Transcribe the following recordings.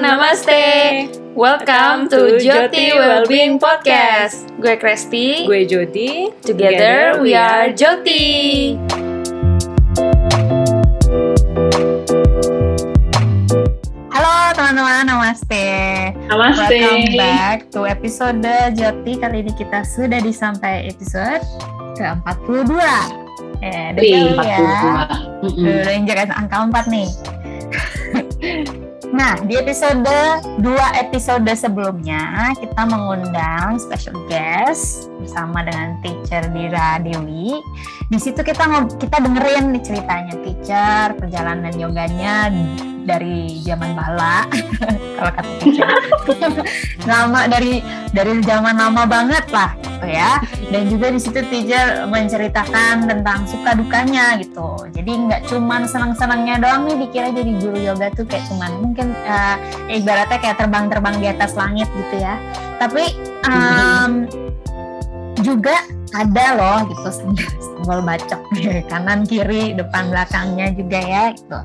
namaste. Welcome to Joti Wellbeing Podcast. Gue Kresti. Gue Jody. Together we are Joti. Halo teman-teman, namaste. Namaste. Welcome back to episode Joti. Kali ini kita sudah di sampai episode ke-42. Eh, udah Wih, jauh ya. Udah injak angka 4 nih. nah, di episode 2 episode sebelumnya kita mengundang special guest bersama dengan teacher Dira Dewi. Di situ kita kita dengerin nih ceritanya teacher, perjalanan yoganya dari zaman bala kalau kata teacher. lama dari dari zaman lama banget lah gitu ya. Dan juga di situ teacher menceritakan tentang suka dukanya gitu. Jadi nggak cuman senang-senangnya doang nih dikira jadi guru yoga tuh kayak cuman mungkin eh, ibaratnya kayak terbang-terbang di atas langit gitu ya. Tapi em, juga ada loh gitu senggol bacok kanan kiri depan belakangnya juga ya gitu.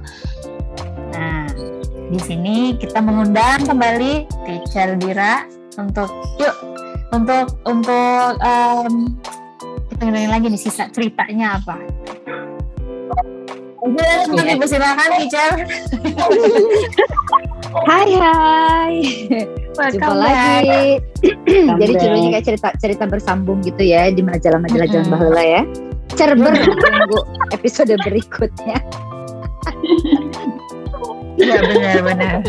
Nah di sini kita mengundang kembali teacher Dira untuk yuk untuk untuk em, kita dengerin lagi nih sisa ceritanya apa. Oke, dipersilakan teacher. Hai hai, jumpa back. lagi. Jadi judulnya kayak cerita cerita bersambung gitu ya di majalah-majalah zaman Mm-mm. bahula ya. Cerber tunggu episode berikutnya. Iya benar-benar.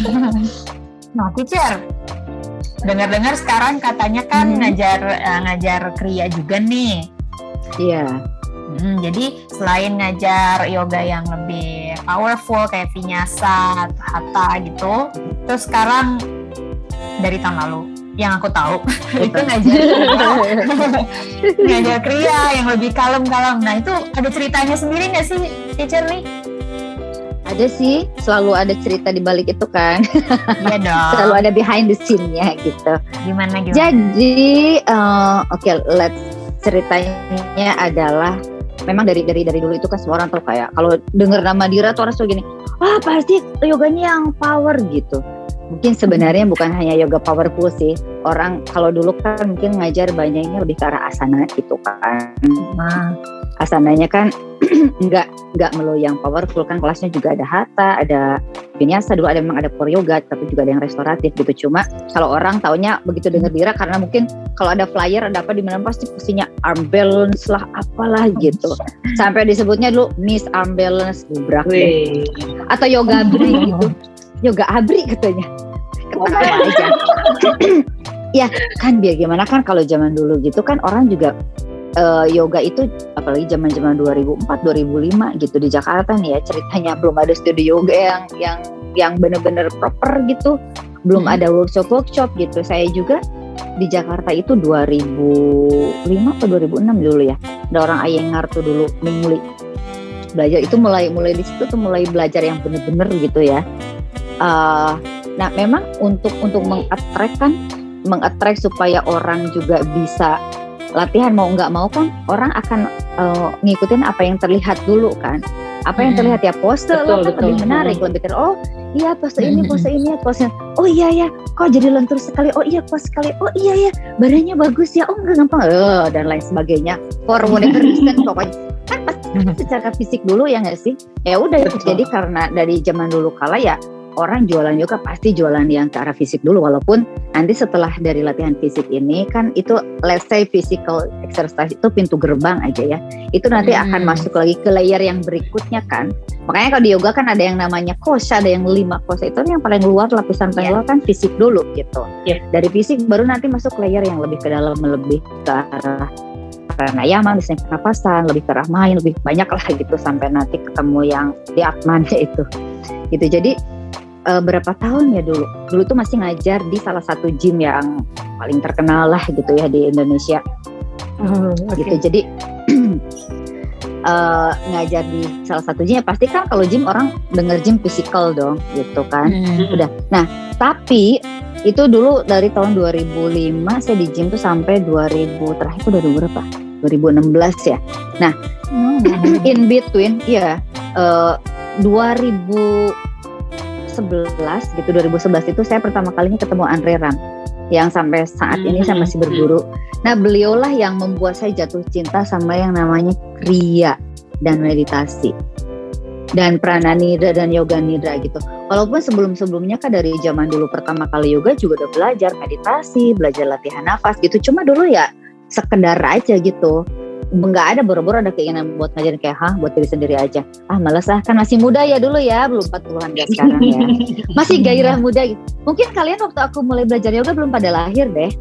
Nah, teacher, dengar-dengar sekarang katanya kan Hmm. ngajar eh, ngajar kriya juga nih. Iya. Hmm, jadi selain ngajar yoga yang lebih powerful kayak vinyasa hatha gitu, terus sekarang dari tahun lalu yang aku tahu itu ngajar ngajar kriya yang lebih kalem-kalem. Nah itu ada ceritanya sendiri nggak sih teacher nih? Ada sih, selalu ada cerita di balik itu kan. Iya dong. Selalu ada behind the scene-nya gitu. Gimana gimana? Jadi, eh, oke, let's ceritanya adalah memang dari dari dari dulu itu kan semua orang tuh kayak kalau denger nama Dira tuh orang suka gini, wah pasti yoganya yang power gitu. Mungkin sebenarnya bukan hanya yoga powerful sih. Orang kalau dulu kan mungkin ngajar banyaknya lebih ke arah asana gitu kan. Nah, Asananya kan nggak nggak melulu yang powerful kan kelasnya juga ada hatha, ada vinyasa dulu ada memang ada core yoga tapi juga ada yang restoratif gitu. Cuma kalau orang taunya begitu denger Dira karena mungkin kalau ada flyer ada apa di mana pasti pastinya arm balance lah apalah gitu. Sampai disebutnya dulu Miss Arm Balance gubrak deh. Wih. atau yoga abri gitu. Yoga abri katanya. Ketawa aja. ya kan biar gimana kan kalau zaman dulu gitu kan orang juga eh, yoga itu apalagi zaman-zaman 2004 2005 gitu di Jakarta nih ya ceritanya belum ada studio yoga yang yang yang bener-bener proper gitu. Belum Hmm. ada workshop workshop gitu. Saya juga di Jakarta itu 2005 atau 2006 dulu ya. Ada orang Ayengar tuh dulu Mingli belajar itu mulai mulai di situ tuh mulai belajar yang bener-bener gitu ya. Eh, nah memang untuk untuk mengattract kan mengattract supaya orang juga bisa latihan mau nggak mau kan orang akan eh, ngikutin apa yang terlihat dulu kan. Apa yang terlihat ya pose Betul, lo kan betul. lebih menarik lebih ter oh iya pose ini pose ini pose oh iya ya kok jadi lentur sekali? Oh iya pose sekali. Oh iya ya badannya bagus ya. Oh nggak gampang. Eh, dan lain sebagainya. Hormonnya resisten pokoknya. Kan pasti secara fisik dulu ya nggak sih? Ya udah jadi karena dari zaman dulu kala ya orang jualan yoga pasti jualan yang ke arah fisik dulu walaupun nanti setelah dari latihan fisik ini kan itu let's say physical exercise itu pintu gerbang aja ya itu nanti Hmm. akan masuk lagi ke layer yang berikutnya kan makanya kalau di yoga kan ada yang namanya kosa ada yang lima kosa itu yang paling luar lapisan paling Iya. luar kan fisik dulu gitu Iya. dari fisik baru nanti masuk layer yang lebih ke dalam lebih ke arah pranayama misalnya pernapasan lebih ke arah main lebih banyak lah gitu sampai nanti ketemu yang di atmannya itu gitu jadi eh, berapa tahun ya dulu? Dulu tuh masih ngajar di salah satu gym yang paling terkenal lah gitu ya di Indonesia. Gitu jadi eh, ngajar di salah satu gym ya pasti kan kalau gym orang denger gym physical dong gitu kan? Hmm. udah. Nah tapi itu dulu dari tahun 2005 saya di gym tuh sampai 2000 terakhir itu 2000 berapa? 2016 ya. Hmm. in between iya eh, 2011 2011 gitu 2011 itu saya pertama kalinya ketemu Andre Ram yang sampai saat ini saya masih berguru. Nah beliaulah yang membuat saya jatuh cinta sama yang namanya kriya dan meditasi dan prana nidra dan yoga nidra gitu. Walaupun sebelum-sebelumnya kan dari zaman dulu pertama kali yoga juga udah belajar meditasi, belajar latihan nafas gitu. Cuma dulu ya sekedar aja gitu nggak ada boro-boro ada keinginan buat ngajarin kayak hah buat diri sendiri aja. Ah malas lah kan masih muda ya dulu ya belum 40-an ya sekarang ya. Masih gairah muda gitu. Mungkin kalian waktu aku mulai belajar yoga belum pada lahir deh.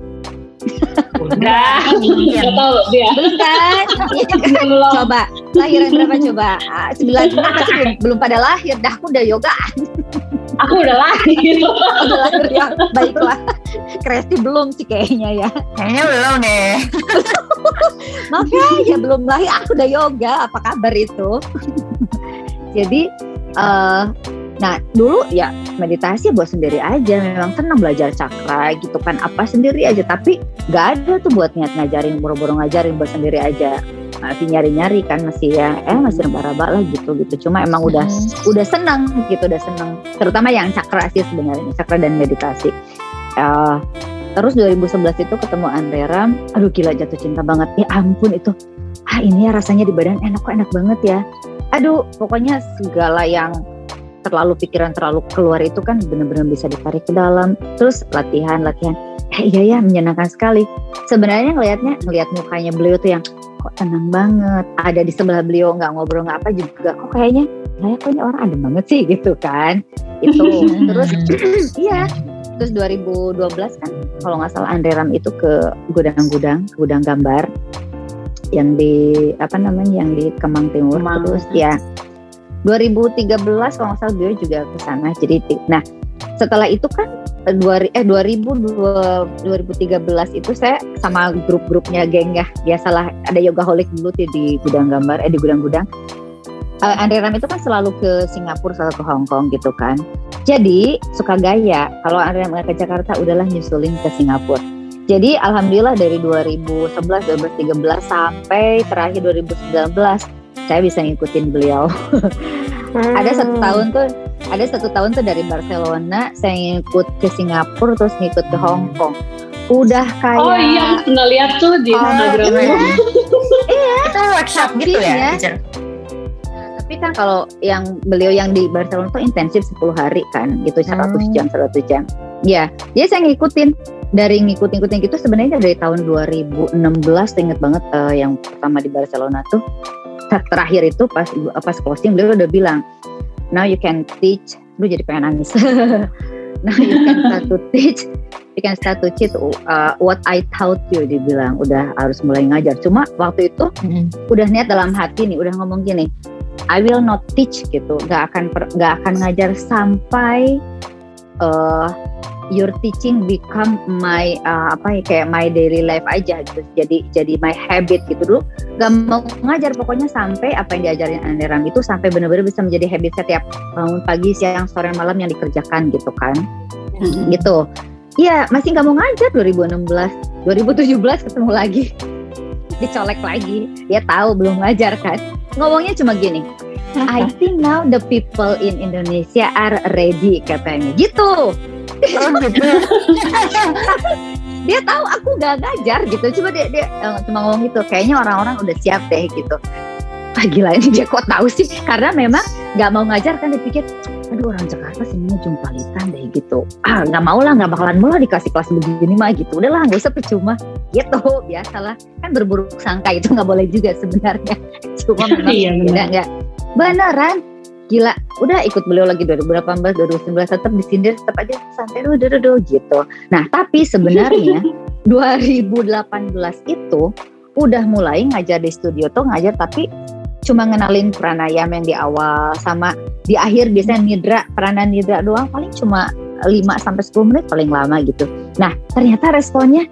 Udah, nggak tahu dia. belum kan? Iya? Belum. coba lahiran berapa coba? Ah, sembilan. Pasti belum, belum pada lahir. Dah aku udah yoga. Aku udah lahir. udah lahir ya baiklah. Kresti belum sih kayaknya ya. Kayaknya belum deh. makanya belum lahir. Aku udah yoga. Apa kabar itu? Jadi eh nah dulu ya meditasi buat sendiri aja. Memang senang belajar cakra gitu kan. Apa sendiri aja. Tapi nggak ada tuh buat niat ngajarin boro-boro ngajarin buat sendiri aja. Masih nyari-nyari kan masih ya eh masih raba-raba lah gitu gitu. Cuma emang udah udah senang gitu udah senang. Terutama yang cakra sih sebenarnya cakra dan meditasi. Eh, terus 2011 itu ketemu Andre Ram aduh gila jatuh cinta banget. Ya ampun itu ah ini ya rasanya di badan enak kok enak banget ya. Aduh pokoknya segala yang terlalu pikiran terlalu keluar itu kan benar-benar bisa ditarik ke dalam. Terus latihan latihan. Eh, iya ya menyenangkan sekali. Sebenarnya ngelihatnya ngelihat mukanya beliau tuh yang kok tenang banget ada di sebelah beliau nggak ngobrol nggak apa juga kok kayaknya saya kok ini orang adem banget sih? Gitu kan. Itu. Terus iya terus 2012 kan kalau nggak salah Andre Ram itu ke gudang-gudang gudang gambar yang di apa namanya yang di Kemang Timur. Kemang. terus ya. 2013 kalau nggak salah beliau juga ke sana. Jadi nah setelah itu kan eh, dua eh 2000 dua- 2013 itu saya sama grup-grupnya geng ya. Biasalah ada yoga holic dulu di gudang gambar eh di gudang-gudang Eh, Andre Ram itu kan selalu ke Singapura selalu ke Hong Kong gitu kan. Jadi suka gaya. Kalau Andre Ram ke Jakarta udahlah nyusulin ke Singapura. Jadi alhamdulillah dari 2011 2013 sampai terakhir 2019 saya bisa ngikutin beliau. Ada satu tahun tuh ada satu tahun tuh dari Barcelona saya ngikut ke Singapura terus ngikut ke Hong Kong. Udah kayak Oh iya, pernah lihat tuh di Oh, Instagram. iya. Itu workshop gitu ya, ya? Nah, tapi kan kalau yang beliau yang di Barcelona tuh intensif 10 hari kan gitu 100 Hmm. jam 100 jam. Ya jadi saya ngikutin dari ngikut-ngikutin gitu sebenarnya dari tahun 2016 tuh inget banget eh, yang pertama di Barcelona tuh ter- terakhir itu pas pas closing beliau udah bilang now you can teach. Lu jadi pengen nangis. Now you can start to teach you can start to teach uh, what I taught you dibilang. Udah harus mulai ngajar. Cuma waktu itu udah niat dalam hati nih udah ngomong gini I will not teach gitu. Gak akan per- gak akan ngajar sampai uh, your teaching become my uh, apa ya kayak my daily life aja gitu. Jadi jadi my habit gitu dulu. Gak mau ngajar pokoknya sampai apa yang diajarin Ande Ram itu sampai benar-benar bisa menjadi habit setiap bangun pagi siang sore malam yang dikerjakan gitu kan. Gitu. Iya masih nggak mau ngajar. 2016 2017 ketemu lagi dicolek lagi. Dia tahu belum ngajar kan? Ngomongnya cuma gini I think now the people in Indonesia are ready katanya. Gitu. Dia tahu aku gak ngajar gitu. Cuma dia dia eh, cuma ngomong gitu kayaknya orang-orang udah siap deh gitu. Ah gila ini dia kok tahu sih? Karena memang nggak mau ngajar kan dipikir aduh orang Jakarta semuanya jumpalitan deh gitu. Ah nggak mau lah nggak bakalan mau lah dikasih kelas begini mah gitu. Udahlah nggak usah percuma. Gitu biasalah. Kan berburuk sangka itu nggak boleh juga sebenarnya. Cuma memang Iya, tidak nggak. Beneran? Gila. Udah ikut beliau lagi 2018 2019 tetap disindir tetap aja santai. Dulu dulu dulu gitu. Nah tapi sebenarnya 2018 itu udah mulai ngajar di studio tuh ngajar tapi cuma ngenalin pranayam yang di awal sama di akhir biasanya nidra prana nidra doang paling cuma 5 sampai 10 menit paling lama gitu. Nah, ternyata responnya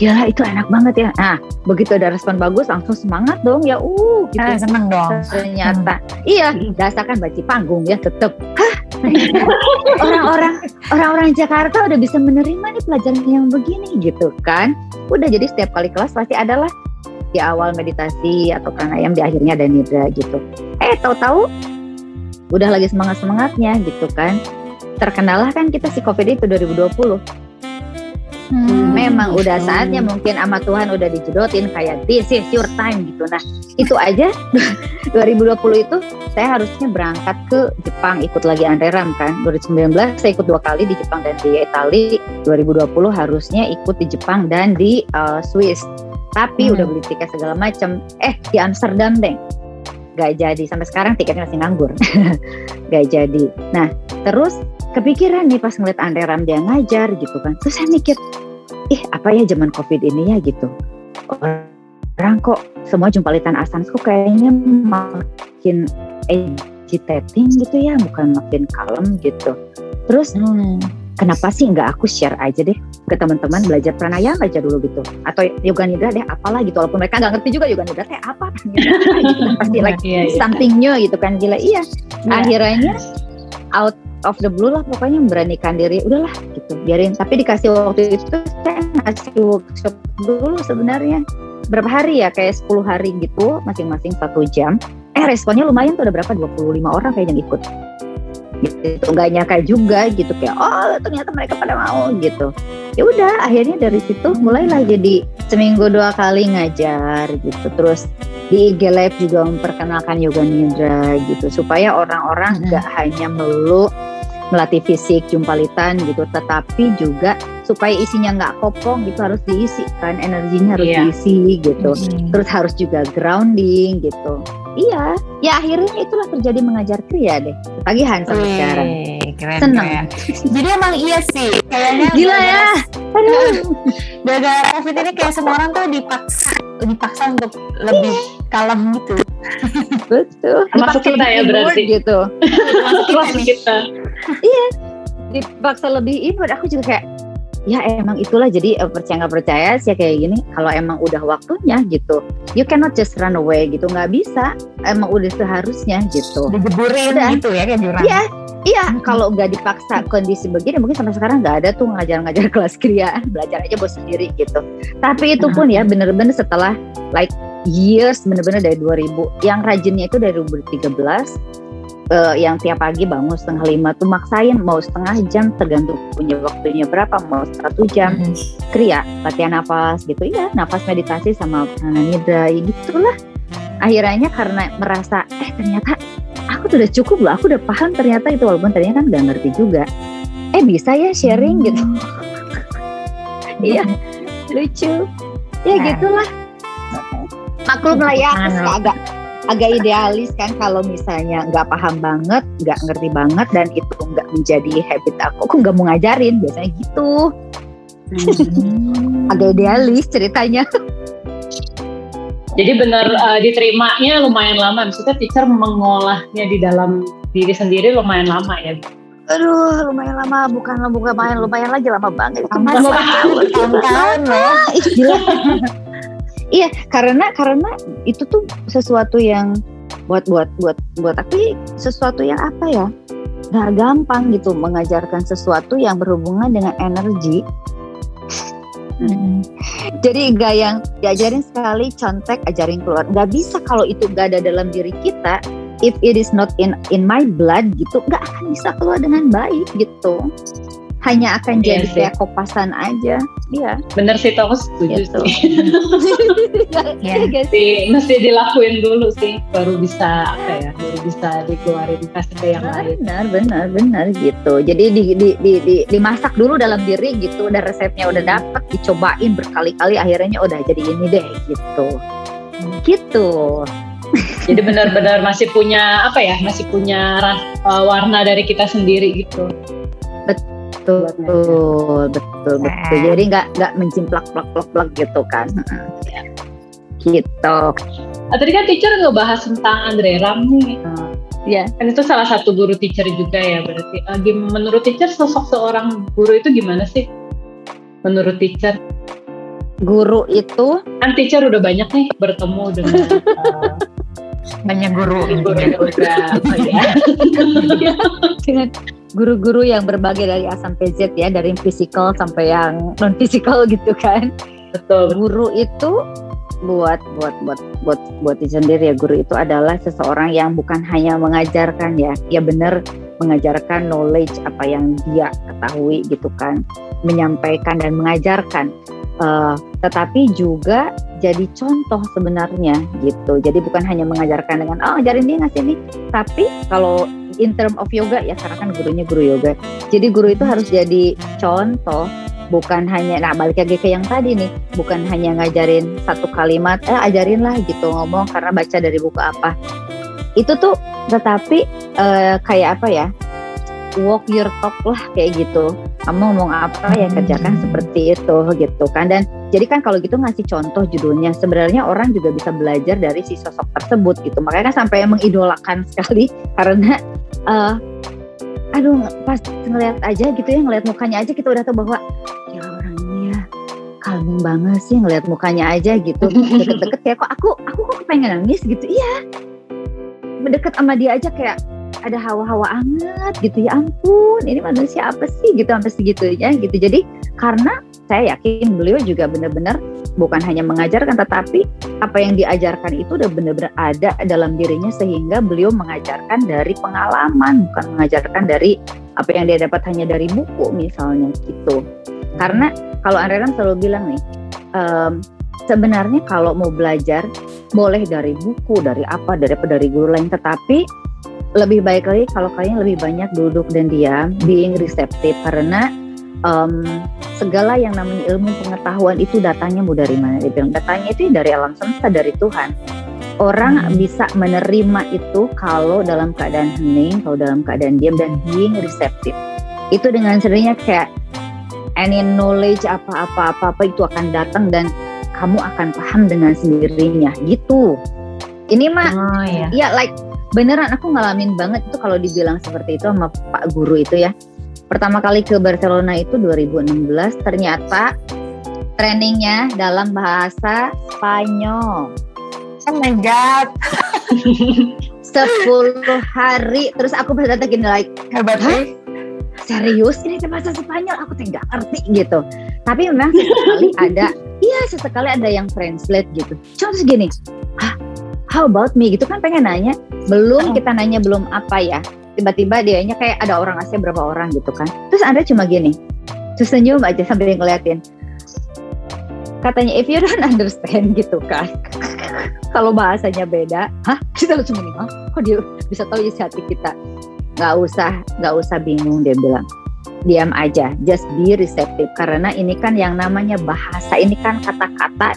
gila itu enak banget ya. Nah, begitu ada respon bagus langsung semangat dong ya. Uh, gitu. Ah, seneng dong. Ternyata iya, rasakan baci panggung ya. Hah, ternyata orang-orang orang-orang Jakarta udah bisa menerima nih pelajaran yang begini gitu kan. Udah jadi setiap kali kelas pasti adalah di awal meditasi atau pranayam di akhirnya ada nidra gitu. Eh tahu-tahu udah lagi semangat semangatnya gitu kan. terkenal kan kita si COVID itu 2020. Hmm. Memang udah saatnya mungkin sama Tuhan udah dijodotin kayak this is your time gitu. Nah itu aja 2020 itu saya harusnya berangkat ke Jepang ikut lagi Andre Ram kan. 2019 saya ikut dua kali di Jepang dan di Italia. 2020 harusnya ikut di Jepang dan di uh, Swiss. Tapi Hmm. udah beli tiket segala macam. Eh di Amsterdam deh. Gak jadi sampai sekarang tiketnya masih nganggur. Gak jadi. Nah terus kepikiran nih pas ngeliat Andre Ram dia ngajar gitu kan. Terus saya mikir, ih apa ya zaman covid ini ya gitu. Orang kok semua jumpalitan asans kok kayaknya makin agitating gitu ya, bukan makin kalem gitu. Terus Hmm. Kenapa sih nggak aku share aja deh ke teman-teman belajar pranayama aja dulu gitu. Atau yoga nidra deh apalah gitu. Walaupun mereka nggak ngerti juga yoga nidra teh apa. Gitu. pasti like Iya, iya. something new gitu kan. Gila iya. Iya. akhirnya out of the blue lah pokoknya memberanikan diri. Udahlah gitu. Biarin. Tapi dikasih waktu itu saya ngasih workshop dulu sebenarnya. Berapa hari ya? Kayak 10 hari gitu masing-masing satu jam. Eh responnya lumayan tuh ada berapa? 25 orang kayak yang ikut gitu nggak nyangka juga gitu kayak oh ternyata mereka pada mau gitu ya udah akhirnya dari situ mulailah jadi seminggu dua kali ngajar gitu terus di IG Live juga memperkenalkan yoga nidra gitu supaya orang-orang Mhm. nggak hanya melulu melatih fisik jumpalitan gitu tetapi juga supaya isinya nggak kopong gitu harus diisi kan energinya harus Iya. diisi gitu Hmm. terus harus juga grounding gitu iya ya akhirnya itulah terjadi mengajar kriya deh. Ketagihan sampai Wih, sekarang. keren, Seneng. keren. Jadi emang iya sih, kayaknya gila ya. aduh. Gara-gara COVID ini kayak semua orang tuh dipaksa, dipaksa untuk lebih kalem gitu. betul. Termasuk Dipaksa kita ya berarti. gitu. Terus kita. dipaksa lebih inward aku juga kayak ya emang itulah. Jadi eh, percaya nggak percaya sih kayak gini. Kalau emang udah waktunya gitu you cannot just run away gitu. Nggak bisa. Emang udah seharusnya gitu. Dijeburin gitu ya kayak jurang. Iya, iya. Mhm. kalau nggak dipaksa kondisi begini mungkin sampai sekarang nggak ada tuh ngajar-ngajar kelas kriya. Belajar aja buat sendiri gitu. Tapi itu pun ya bener-bener setelah like years bener-bener dari 2000 yang rajinnya itu dari 2013 eh, yang tiap pagi bangun setengah lima tuh maksain mau setengah jam tergantung punya waktunya berapa mau satu jam. Mhm. kriya latihan nafas gitu ya nafas meditasi sama prana nidra ya gitulah. Akhirnya karena merasa eh ternyata aku tuh udah cukup loh aku udah paham ternyata itu walaupun ternyata kan nggak ngerti juga. Eh bisa ya sharing gitu. Iya lucu. Ya Nah. gitulah. Maklum lah ya agak agak idealis kan kalau misalnya nggak paham banget nggak ngerti banget dan itu nggak menjadi habit aku aku nggak mau ngajarin biasanya gitu Hmm. agak idealis ceritanya Jadi benar eh, diterimanya lumayan lama. Maksudnya teacher mengolahnya di dalam diri sendiri lumayan lama ya. aduh lumayan lama bukan bukan main lumayan lagi lama banget Lama banget. Ih, gila. iya karena karena itu tuh sesuatu yang buat buat buat buat tapi sesuatu yang apa ya? Nggak gampang gitu mengajarkan sesuatu yang berhubungan dengan energi. Mhm. jadi gak yang diajarin sekali contek ajarin keluar. Nggak bisa kalau itu gak ada dalam diri kita. If it is not in in my blood gitu nggak akan bisa keluar dengan baik gitu hanya akan Iya jadi sih. kayak kopasan aja iya Bener sih, aku setuju Gitu. sih. Ya. Iya guys. Mesti, mesti dilakuin dulu sih, baru bisa apa ya, baru bisa dikeluarin kasih ke yang lain. benar benar benar gitu jadi di, di, di, di- dimasak dulu dalam diri gitu udah resepnya udah dapet dicobain berkali-kali akhirnya udah jadi ini deh gitu gitu Jadi benar-benar masih punya apa ya, masih punya uh, warna dari kita sendiri gitu. betul betul betul betul Nah. jadi nggak nggak mencimplak plak plak plak gitu kan gitu Ah, tadi kan teacher ngebahas tentang Andre Ram nih. Uh, ya kan itu salah satu guru teacher juga ya berarti. Uh, menurut teacher sosok seorang guru itu gimana sih? Menurut teacher, guru itu kan teacher udah banyak nih bertemu dengan uh, Banyak guru. guru yoga, apa ya? dengan guru-guru yang berbagai dari A sampai Z ya dari physical sampai yang non physical gitu kan Betul. guru itu buat buat buat buat buat diri sendiri ya guru itu adalah seseorang yang bukan hanya mengajarkan ya ya benar mengajarkan knowledge apa yang dia ketahui gitu kan, menyampaikan dan mengajarkan. Uh, tetapi juga jadi contoh sebenarnya gitu. Jadi bukan hanya mengajarkan dengan oh ajarin dia ngasih ini, tapi kalau in term of yoga ya karena kan gurunya guru yoga. Jadi guru itu harus jadi contoh bukan hanya nah balik lagi ke yang tadi nih bukan hanya ngajarin satu kalimat eh ajarin lah gitu ngomong karena baca dari buku apa itu tuh tetapi uh, kayak apa ya walk your talk lah kayak gitu kamu ngomong apa ya kerjakan seperti itu gitu kan. Dan jadi kan kalau gitu ngasih contoh judulnya. Sebenarnya orang juga bisa belajar dari si sosok tersebut gitu. Makanya kan sampai mengidolakan sekali karena uh, aduh pas ngeliat aja gitu ya ngeliat mukanya aja kita udah tahu bahwa ya orang ini ya calming banget sih ngeliat mukanya aja gitu. Deket-deket kayak kok aku aku kok pengen nangis? gitu. Iya. Deket sama dia aja kayak ada hawa-hawa anget gitu ya ampun ini manusia apa sih? Gitu sampai segitunya gitu. Jadi karena saya yakin beliau juga benar-benar bukan hanya mengajarkan tetapi apa yang diajarkan itu udah benar-benar ada dalam dirinya sehingga beliau mengajarkan dari pengalaman bukan mengajarkan dari apa yang dia dapat hanya dari buku misalnya gitu. Karena kalau Andre kan selalu bilang nih um, sebenarnya kalau mau belajar boleh dari buku dari apa dari apa dari guru lain tetapi lebih baik lagi kalau kalian lebih banyak duduk dan diam, being receptive karena um, segala yang namanya ilmu pengetahuan itu datangnya mau dari mana? Dia bilang datangnya itu dari alam semesta dari Tuhan. Orang hmm. bisa menerima itu kalau dalam keadaan hening, kalau dalam keadaan diam dan being receptive. Itu dengan sendirinya kayak any knowledge apa-apa apa-apa itu akan datang dan kamu akan paham dengan sendirinya gitu. Ini mah, oh, iya. ya like beneran aku ngalamin banget itu kalau dibilang seperti itu sama Pak Guru itu ya. Pertama kali ke Barcelona itu 2016 ternyata trainingnya dalam bahasa Spanyol. Oh my god. 10 hari terus aku pada gini like hebat sih. Serius ini bahasa Spanyol aku tidak ngerti gitu. Tapi memang sesekali ada iya sesekali ada yang translate gitu. Contoh segini, ah how about me? Gitu kan pengen nanya. Belum oh. kita nanya belum apa ya. Tiba-tiba dianya kayak ada orang Asia berapa orang gitu kan. Terus anda cuma gini. Terus senyum aja sambil ngeliatin. Katanya if you don't understand gitu kan. Kalau bahasanya beda. Hah? Kita langsung gini oh kok dia bisa tahu isi hati kita? Nggak usah nggak usah bingung dia bilang. Diam aja. Just be receptive. Karena ini kan yang namanya bahasa. Ini kan kata-kata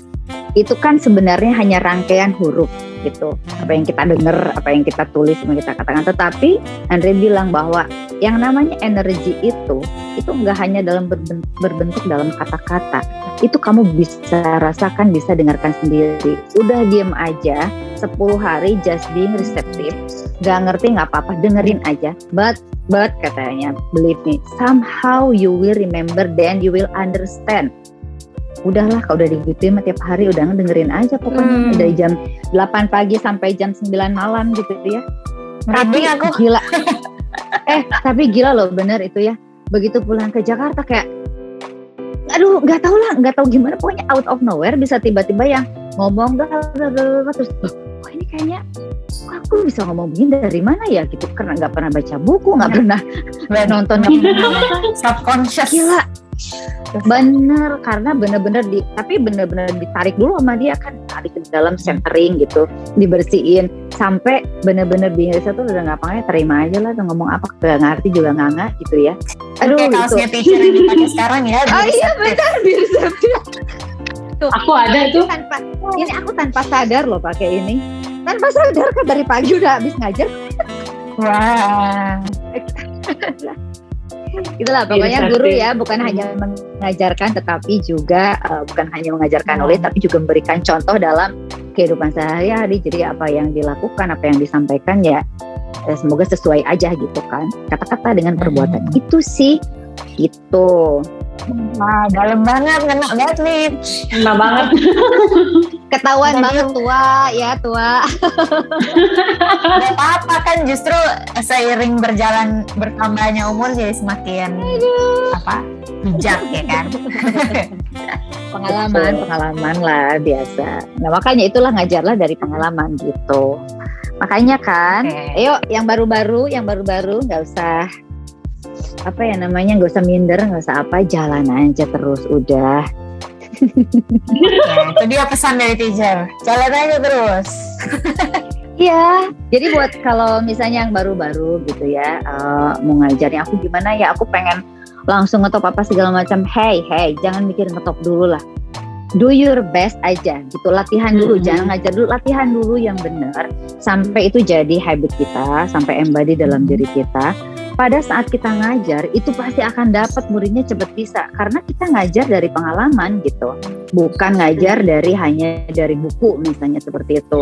itu kan sebenarnya hanya rangkaian huruf gitu. Apa yang kita dengar apa yang kita tulis yang kita katakan. Tetapi Andre bilang bahwa yang namanya energi itu itu enggak hanya dalam berbentuk, berbentuk dalam kata-kata. Itu kamu bisa rasakan bisa dengarkan sendiri. Udah diem aja 10 hari just being receptive gak ngerti nggak apa-apa dengerin aja. But but katanya believe me somehow you will remember then you will understand udahlah kalau udah digituin tiap hari udah dengerin aja pokoknya. Hmm. dari jam 8 pagi sampai jam 9 malam gitu ya. Tapi aku. gila. eh, tapi gila loh bener itu ya. Begitu pulang ke Jakarta kayak aduh nggak tahu lah nggak tahu gimana. Pokoknya out of nowhere bisa tiba-tiba yang ngomong terus oh ini kayaknya kok aku bisa ngomong begini dari mana ya? Gitu. Karena nggak pernah baca buku nggak pernah nonton subconscious. Gila bener karena bener-bener di tapi bener-bener ditarik dulu sama dia kan tarik ke dalam centering gitu dibersihin sampai bener-bener biasa tuh udah ngapain terima aja lah tuh ngomong apa gak ngerti juga nggak nggak gitu ya. Aduh Oke, gitu. teacher yang dipakai sekarang ya oh iya benar bisa tuh aku ada tuh. tanpa ini aku tanpa sadar loh pakai ini. Tanpa sadar kan dari pagi udah habis ngajar. Wah itulah pokoknya guru ya bukan hanya mengajarkan tetapi juga uh, bukan hanya mengajarkan oleh tapi juga memberikan contoh dalam kehidupan sehari-hari. Jadi apa yang dilakukan apa yang disampaikan ya eh, semoga sesuai aja gitu kan kata-kata dengan perbuatan. Hmm. itu sih itu Wah, dalam banget, ngena banget nih. Ngena banget. Ketahuan banget tua, ya tua. Gak apa-apa kan justru seiring berjalan bertambahnya umur jadi semakin Aduh. apa bijak ya kan. pengalaman, pengalaman lah biasa. Nah makanya itulah ngajarlah dari pengalaman gitu. Makanya kan, Oke. ayo yang baru-baru, yang baru-baru nggak usah apa ya namanya nggak usah minder, nggak usah apa, jalan aja terus udah. Ya, itu dia pesan dari teacher. Jalan aja terus. Iya, jadi buat kalau misalnya yang baru-baru gitu ya, eh, mau ngajarin aku gimana ya, aku pengen langsung ngetop apa segala macam. Hey, hey, jangan mikir ngetop dulu lah. Do your best aja gitu, latihan dulu, Mhm. jangan ngajar dulu, latihan dulu yang benar sampai itu jadi habit kita, sampai embody dalam diri kita. Pada saat kita ngajar, itu pasti akan dapat muridnya cepet bisa karena kita ngajar dari pengalaman gitu, bukan ngajar dari hanya dari buku misalnya seperti itu,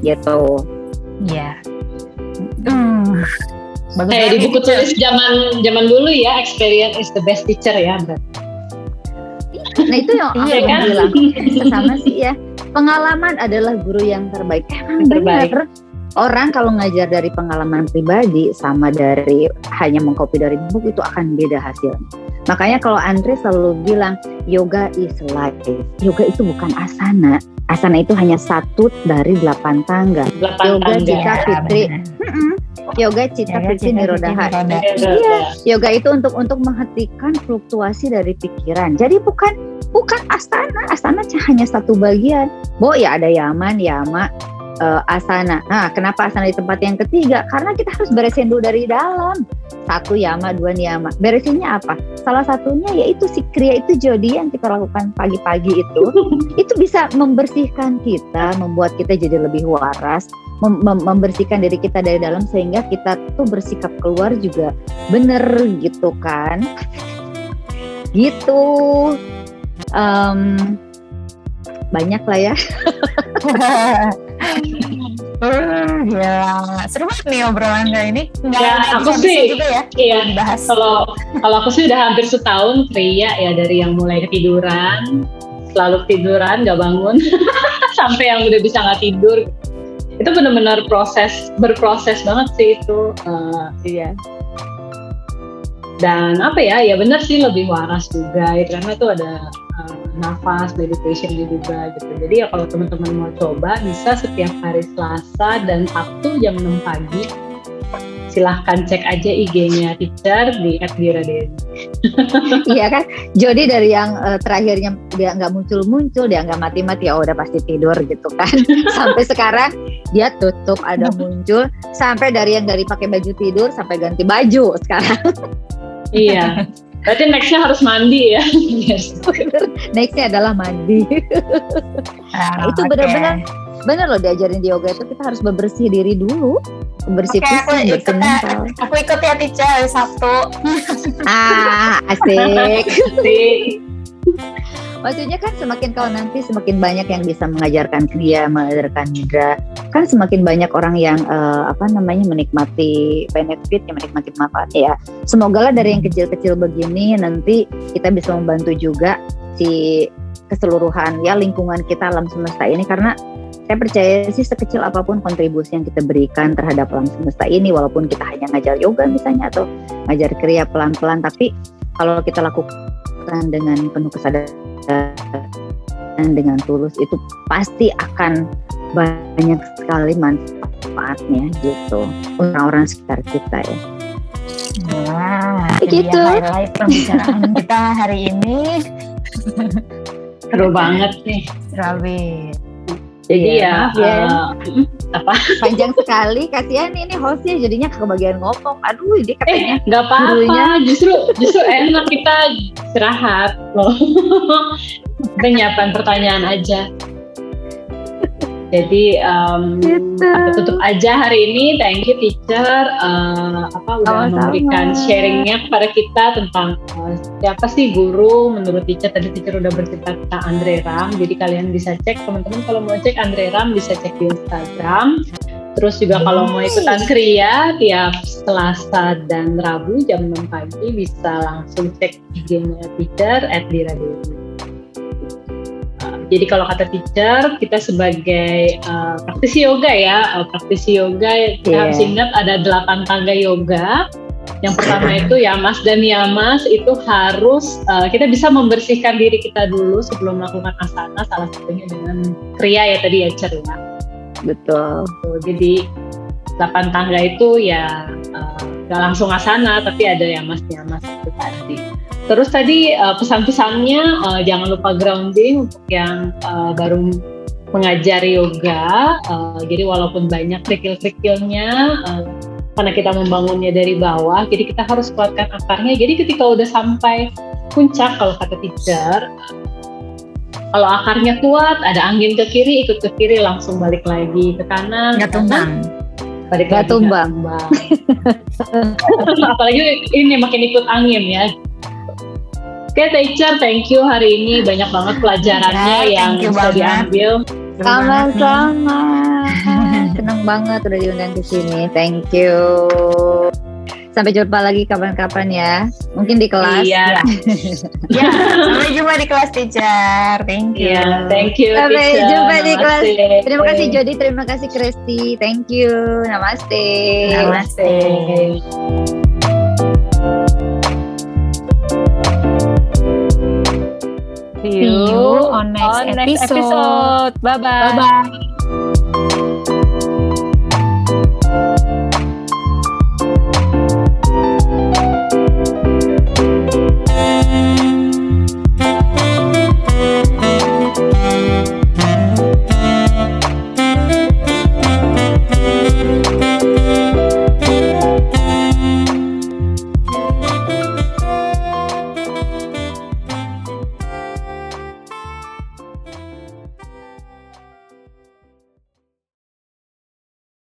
gitu. Iya. Hmm. Bagus Kayak di buku teacher. tulis zaman zaman dulu ya, experience is the best teacher ya. Mbak. Nah itu yang aku Iya kan? bilang sama sih ya. Pengalaman adalah guru yang terbaik. Emang Terbaik. benar. Orang kalau ngajar dari pengalaman pribadi sama dari hanya mengcopy dari buku itu akan beda hasilnya. Makanya kalau Andre selalu bilang yoga is life. Yoga itu bukan asana. Asana itu hanya satu dari delapan tangga. Delapan Yoga tangga. jika Fitri. Yoga cita fitri nirodha. nirodha. Iya, yoga itu untuk untuk menghentikan fluktuasi dari pikiran. Jadi bukan bukan asana, asana hanya satu bagian. Bo ya ada yaman, yama, eh, asana. Nah, kenapa asana di tempat yang ketiga? Karena kita harus beresin dulu dari dalam. Satu yama, dua niyama. Beresinnya apa? Salah satunya yaitu si kriya itu jodi yang kita lakukan pagi-pagi itu. itu bisa membersihkan kita, membuat kita jadi lebih waras, mem- mem- membersihkan diri kita dari dalam sehingga kita tuh bersikap keluar juga bener gitu kan gitu Em, banyak lah ya Hmm, gila. Seru banget nih obrolan kali ini. Nggak Ya, aku sih- juga ya Iya, dibahas. kalau kalau aku sih udah hampir setahun kriya ya dari yang mulai ketiduran selalu ketiduran nggak bangun sampai yang udah bisa nggak tidur itu benar-benar proses berproses banget sih itu Eh, iya dan apa ya ya benar sih lebih waras juga karena itu ada eh, nafas meditation juga gitu. Jadi ya kalau teman-teman mau coba bisa setiap hari Selasa dan Sabtu jam 6 pagi. Silahkan cek aja IG-nya teacher di @diradewi iya kan? Jody dari yang eh, terakhirnya dia nggak muncul-muncul dia nggak mati-mati ya udah pasti tidur gitu kan. Sampai sekarang dia tutup ada muncul. Sampai dari yang dari pakai baju tidur sampai ganti baju sekarang. Iya. Berarti nextnya harus mandi ya. Yes. nextnya adalah mandi Ah, itu oke. benar-benar bener loh diajarin di yoga itu kita harus bebersih diri dulu bersih ikut bersih ya. mental Aku ikut ya teacher hari Sabtu. ah asik Sih. Maksudnya kan semakin kau nanti semakin banyak yang bisa mengajarkan kriya mengajarkan nidra kan semakin banyak orang yang eh, apa namanya menikmati benefit yang menikmati manfaat. Ya semoga lah dari yang kecil-kecil begini nanti kita bisa membantu juga si keseluruhan ya lingkungan kita alam semesta ini. Karena saya percaya sih sekecil apa pun kontribusi yang kita berikan terhadap alam semesta ini walaupun kita hanya ngajar yoga misalnya atau ngajar kriya pelan-pelan tapi kalau kita lakukan dengan penuh kesadaran dengan tulus itu pasti akan banyak sekali manfaatnya gitu orang-orang sekitar kita ya. Wah, Begitu. itu dia highlight pembicaraan kita hari ini. Seru banget nih. Rabi. Jadi Iya, ya, maaf ya. eh, Panjang sekali, kasihan ini hostnya jadinya kebagian ngomong. Aduh, dia katanya eh nggak apa-apa. Justru justru enak kita istirahat loh. kita nyiapin pertanyaan aja. Jadi em, Gitu. tutup aja hari ini. Thank you teacher. Eh, apa udah Sama-sama. memberikan sharingnya kepada kita tentang eh, siapa sih guru menurut teacher. Tadi teacher udah bercerita tentang Andre Ram. Jadi kalian bisa cek teman-teman kalau mau cek Andre Ram bisa cek di Instagram. Terus juga kalau mau ikutan kriya tiap Selasa dan Rabu jam 6 pagi bisa langsung cek IG-nya teacher at. Uh, Jadi kalau kata teacher, kita sebagai uh, praktisi yoga ya, uh, praktisi yoga kita Iya. harus ingat ada delapan tangga yoga. Yang pertama itu yamas dan yamas itu harus uh, kita bisa membersihkan diri kita dulu sebelum melakukan asana, salah satunya dengan kriya ya tadi ya Cer ya. betul. Jadi delapan tangga itu ya uh, gak langsung asana tapi ada yang mas itu tadi. Terus tadi uh, pesan-pesannya uh, jangan lupa grounding untuk yang uh, baru mengajar yoga. Uh, jadi walaupun banyak kerikil-kerikilnya, uh, karena kita membangunnya dari bawah, jadi kita harus kuatkan akarnya. Jadi ketika udah sampai puncak, kalau kata teacher, kalau akarnya kuat, ada angin ke kiri, ikut ke kiri, langsung balik lagi ke kanan. Nggak tumbang. Balik lagi, tumbang. tumbang. Apalagi ini makin ikut angin ya. Oke, teacher, thank you hari ini banyak banget pelajarannya Ya, yang bisa banget. diambil. Sama-sama. Senang banget udah diundang ke sini. Thank you. Sampai jumpa lagi kapan-kapan ya. Mungkin di kelas. Iya, Ya, sampai jumpa di kelas teacher. Thank you. iya, thank you. Sampai teacher. jumpa di kelas. Namaste. Terima kasih Jody, terima kasih Kristi. Thank you. Namaste. Namaste. See you on next, episode. Bye-bye. Bye bye.